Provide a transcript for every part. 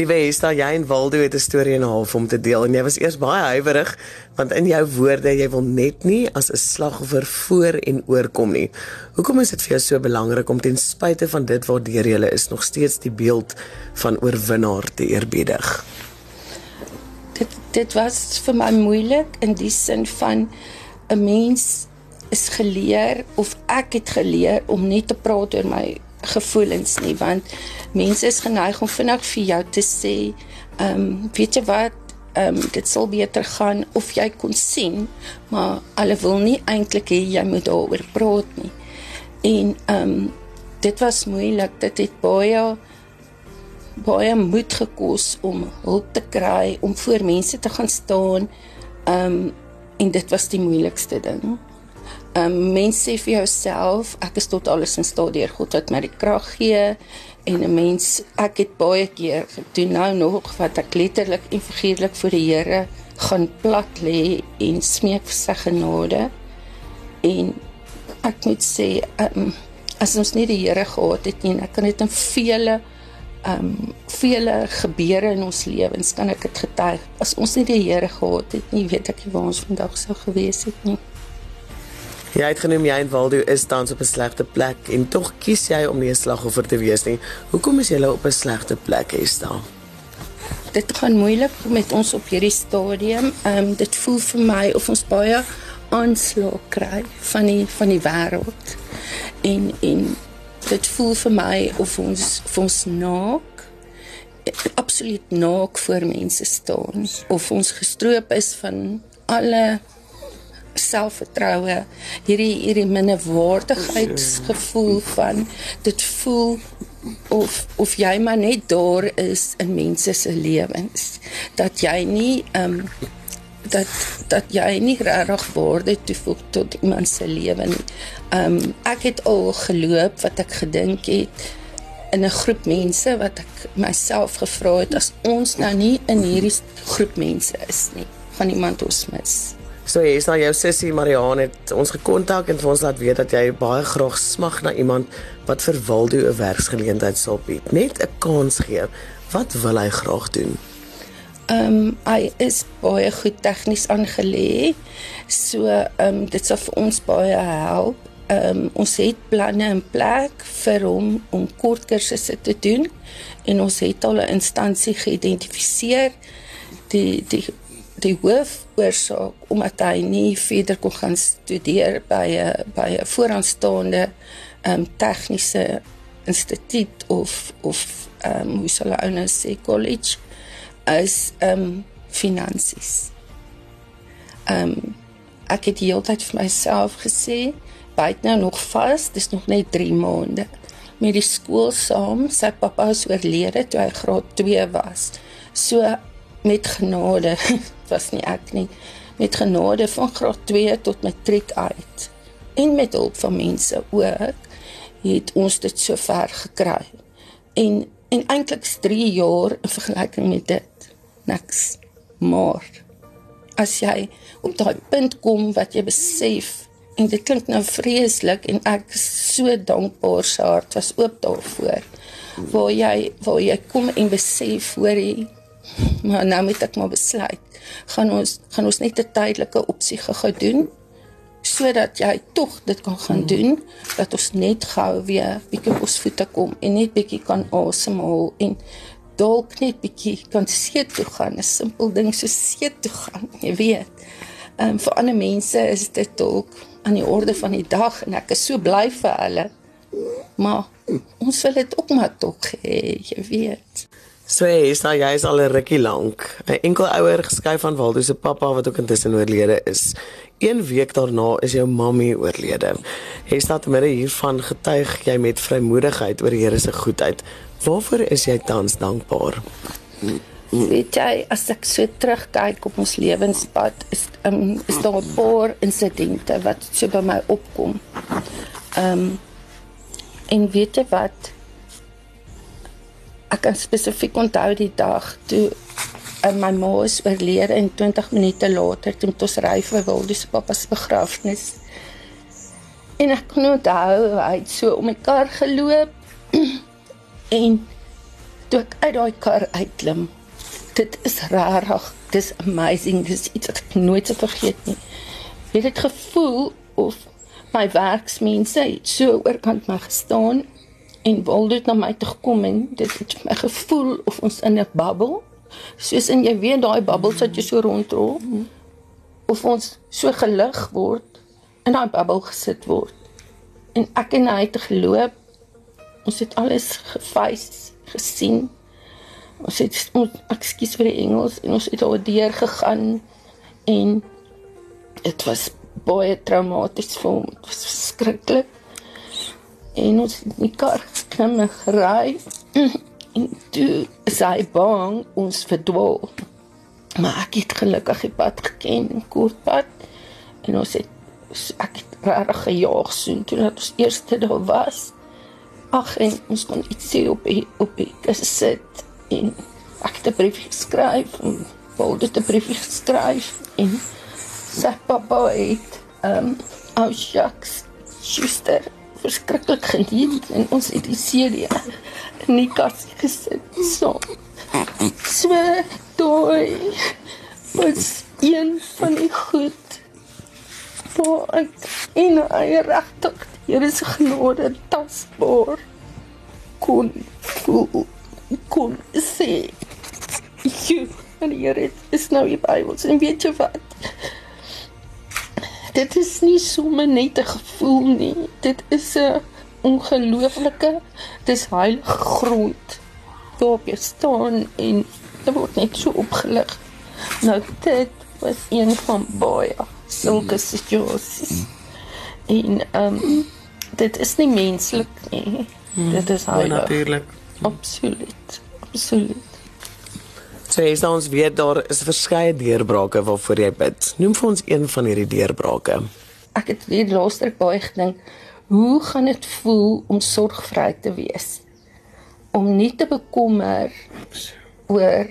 Liewe Hesta, jy en Waldo het 'n storie en 'n half om te deel en jy was eers baie huiwerig want in jou woorde jy wil net nie as 'n slagoffer voor en oorkom nie. Hoekom is dit vir jou so belangrik om ten spyte van dit waardeur jy is nog steeds die beeld van oorwinnaar te eerbiedig? Dit dit was vir my moeilik in die sin van 'n mens is geleer of ek het geleer om nie te praat oor my gevoelens nie want mense is geneig om vinnig vir jou te sê ehm um, weet jy wat? Ehm um, dit sal beter gaan of jy kon sien maar hulle wil nie eintlik hê jy moet daaroor praat nie. En ehm um, dit was moeilik. Dit het baie baie moed gekos om hulp te kry om voor mense te gaan staan. Ehm um, en dit was die moeilikste ding Um mens sê vir jouself, ek is tot alles in staat deur God wat my die krag gee en 'n mens ek het baie keer gedoen nou nog wat ek letterlik en figuurlik voor die Here gaan plat lê en smeek vir sy genade. En ek moet sê, um as ons nie die Here gehad het nie, ek kan dit in vele um vele gebeure in ons lewens kan ek dit getuig. As ons nie die Here gehad het nie, weet ek nie waar ons vandag sou gewees het nie. Jy het genoem jy en Waldo is tans op 'n slegte plek en tog kies jy om nie 'n slagoffer te wees nie. Hoekom is jy op 'n slegte plek, Esther? Dit gaan moeilik met ons op hierdie stadium. Ehm um, dit voel vir my of ons baie aanslag kry van die van die wêreld. En en dit voel vir my of ons of ons naak absoluut naak voor mense staan of ons gestroop is van alle selfvertroue, hierdie hierdie minderwaardigheidsgevoel van dit voel of of jy maar net daar is in mense se lewens dat jy nie ehm um, dat dat jy nie regtig waarde toevoeg tot iemand se lewe nie. Ehm um, ek het al geloop wat ek gedink het in 'n groep mense wat ek myself gevra het as ons nou nie in hierdie groep mense is nie, gaan iemand ons mis. So jy is nou jou sussie Marianne het ons gekontak en vir ons laat weet dat jy baie graag smag na iemand wat vir Waldo 'n werksgeleentheid sal bied. Net 'n kans gee. Wat wil hy graag doen? Ehm um, hy is baie goed tegnies aangelê. So ehm um, dit sal vir ons baie help. Ehm um, ons het planne in plek vir hom om kort kursusse te doen en ons het al 'n instansie geïdentifiseer die die die hoofoorsaak omdat hy nie verder kon gaan studeer by 'n by 'n vooraanstaande ehm um, tegniese instituut of of ehm um, hoe sal hy nou sê college ehm um, finansies. Ehm um, ek het die hele tyd vir myself gesê byt nou nog vas, dis nog net 3 maande met die skool saam. Sy pappa is oorlede toe hy graad 2 was. So met genade was nie ek nie met genade van graad 2 tot matriek uit. En met hulp van mense ook het ons dit so ver gekry. En en eintlik 3 jaar in vergelyking met dit niks. Maar as jy op daai punt kom wat jy besef en dit klink nou vreeslik en ek is so dankbaar se hart was oop daarvoor waar jy waar jy kom en besef hoor jy maar nou moet ek maar besluit gaan ons gaan ons net 'n tydelike opsie gou doen sodat jy tog dit kan gaan doen dat ons net gou weer bietjie op ons voete kom en net bietjie kan asemhaal en dalk net bietjie kan see toe gaan 'n simpel ding so see toe gaan jy weet. Um, vir ander mense is dit dalk aan die orde van die dag en ek is so bly vir hulle maar ons wil dit ook maar tog hê jy weet So is nou jy is al 'n rukkie lank. 'n Enkel ouer geskuif van Waldo se pappa wat ook intussen oorlede is. Een week daarna is jou mammie oorlede. Hy staat midde hiervan getuig jy met vrymoedigheid oor die Here se goedheid. Waarvoor is jy tans dankbaar? Weet jy, as ek so terugkyk op ons lewenspad, is um, is daar 'n paar insidente wat so by my opkom. Ehm um, en weet jy wat? Ek kan spesifiek onthou die dag toe en uh, my ma is oorlede en 20 minute later toe ons ry vir Wilde se pappa se begrafnis. En ek kon onthou hy het so om my kar geloop en toe ek uit daai kar uitklim. Dit is rarig. Dis amazing. Dis iets wat ek nooit sal vergeet nie. Het dit gevoel of my werksmense het so oorkant my gestaan en Waldo het na my toe gekom en dit het my gevoel of ons in 'n bubbel. Soos in jy weet daai bubbels wat jy so rondrol of ons so gelig word in daai bubbel gesit word. En ek en hy het geloop. Ons het alles gefees gesien. Ons het ons ekskuus vir die Engels en ons het al deur gegaan. En dit was baie traumaties vir hom. Dit was verskriklik en ons het in die kar geklim en gery. En toe is hy bang ons verdwaal. Maar ek het gelukkig die pad geken in kortpad en ons het ek het reg gejaag soen toe dat ons eerste daar was. Ag en ons kon iets sê op die, op die sit. En ek het 'n brief geskryf en wilde 'n brief geskryf. En sy pappa het ehm um, ou shucks Schuster verskriklik geniet en ons het die CD in die kas gesit. So. So toe was een van die goed waar ek in eie regtig hier is genade tasbaar kon voel kon sê jy en hier is nou die Bybel en weet jy wat dit is nie sommer net 'n gevoel nie. Dit is 'n ongelooflike, dis heilige grond. Waarop jy staan en dit word net so opgelig. Nou dit was een van baie sulke situasies. En ehm um, dit is nie menslik nie. Dit is heilig. Natuurlik. Absoluut. Absoluut. So jy sê ons weet daar is verskeie deurbrake waarvoor jy bid. Noem vir ons een van hierdie deurbrake. Ek het weer laaster baie gedink, hoe gaan dit voel om sorgvry te wees? Om nie te bekommer oor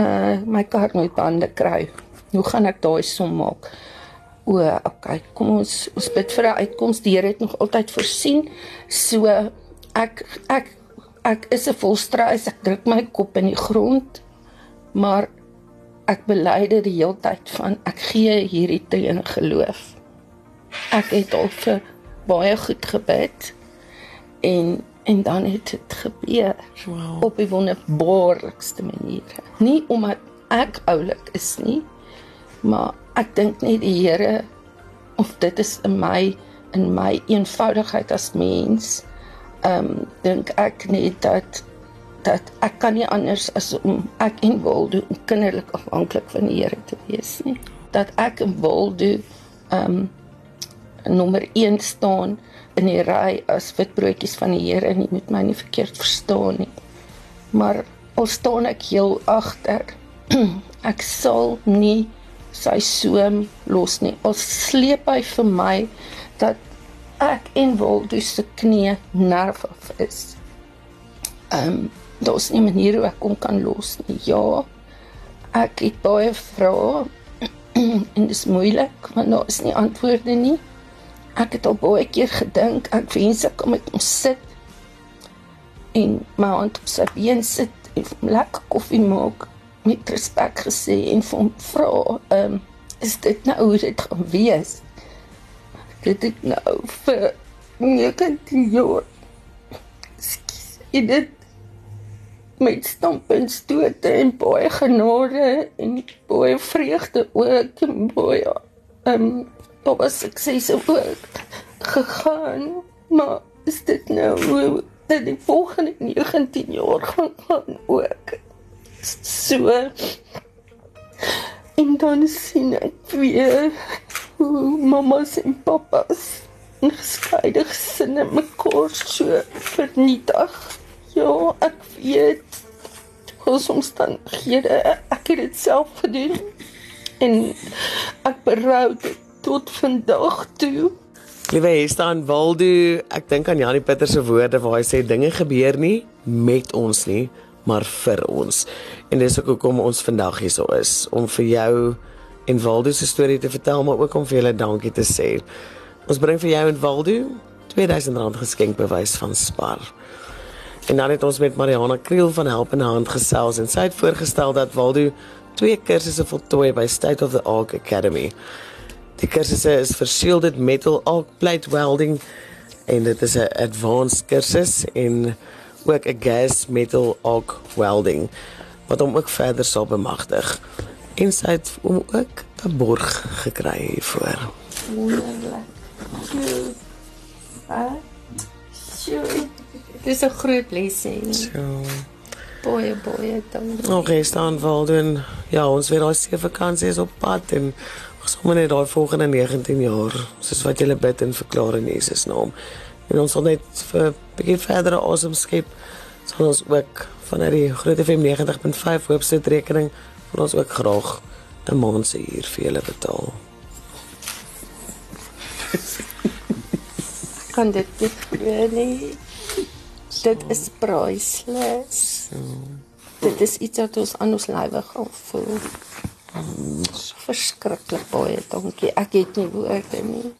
uh my kar moet bande kry. Hoe gaan ek daai som maak? O, okay, kom ons ons bid vir 'n uitkoms. Die Here het nog altyd voorsien. So ek ek ek is 'n volstruis, ek druk my kop in die grond, maar ek bely dit die hele tyd van ek gee hierdie teen geloof. Ek het al vir baie goed gebid en en dan het dit gebeur wow. op 'n wonderbaarlikste manier. Nie omdat ek oulik is nie, maar ek dink net die Here of dit is in my in my eenvoudigheid as mens ehm um, dink ek net dat dat ek kan nie anders as om ek en Waldo kinderlik afhanklik van die Here te wees nie. Dat ek en Waldo ehm um, nommer 1 staan in die ry as witbroodjies van die Here en jy moet my nie verkeerd verstaan nie. Maar al staan ek heel agter. ek sal nie sy soem los nie. Al sleep hy vir my dat ek en Waldo se knie nervig is. Ehm um, daar's nie manier hoe ek hom kan los nie. Ja. Ek het baie vrae en dit is moeilik want daar is nie antwoorde nie. Ek het al baie keer gedink ek wens ek kon met hom sit en my hand op sy been sit en hom lekker koffie maak met respek gesê en vir hom vra, ehm um, is dit nou hoe dit gaan wees? Dit ek nou vir 19 jaar. Skielik dit met standpunt stoot en baie genade en baie vreugde ook en baie ehm um, daar was sukses ook gegaan. Maar is dit nou hoe dit die volgende 19 jaar gaan gaan ook? So en dan sien ek weer mamas en papas en geskeide gesinne mekaar so vernietig. Ja, ek weet hoe soms dan hier ek het dit self gedoen en ek berou dit tot vandag toe. Liewe Hestaan Waldo, ek dink aan Janie Pieter se woorde waar hy sê dinge gebeur nie met ons nie, maar vir ons. En dis ook hoekom ons vandag hier so is om vir jou en Waldo se storie te vertel, maar ook om vir julle dankie te sê. Ons bring vir jou en Waldo R2000 geskenk bewys van Spar. En dan het ons met Mariana Kriel van Help in Hand gesels en sy het voorgestel dat Waldo twee kursusse voltooi by State of the Arc Academy. Die kursusse is vir shielded metal arc plate welding en dit is 'n advanced kursus en ook 'n gas metal arc welding wat hom ook verder sal bemagtig. En sy het hom ook 'n borg gekry hiervoor. Wonderlik. Sjoe. Ah. Sjoe. Dis 'n groot lessing. So, Baie baie dankie. nog okay, staan Waldo en ja, ons weer daai se vakansie is op pad en sommer net daai volgende 19 jaar soos wat jy bid en verklaar in Jesus naam. En ons sal net vir 'n bietjie verdere asem skep. Sal ons ook vanuit die Groot FM 90.5 hoofsit rekening wil ons ook graag 'n maand se huur vir julle betaal. Kan dit nie glo nie. Dit is priceless. Dit is iets wat ons aan ons lywe gaan voel. Verskriklik baie dankie. Ek het nie woorde nie.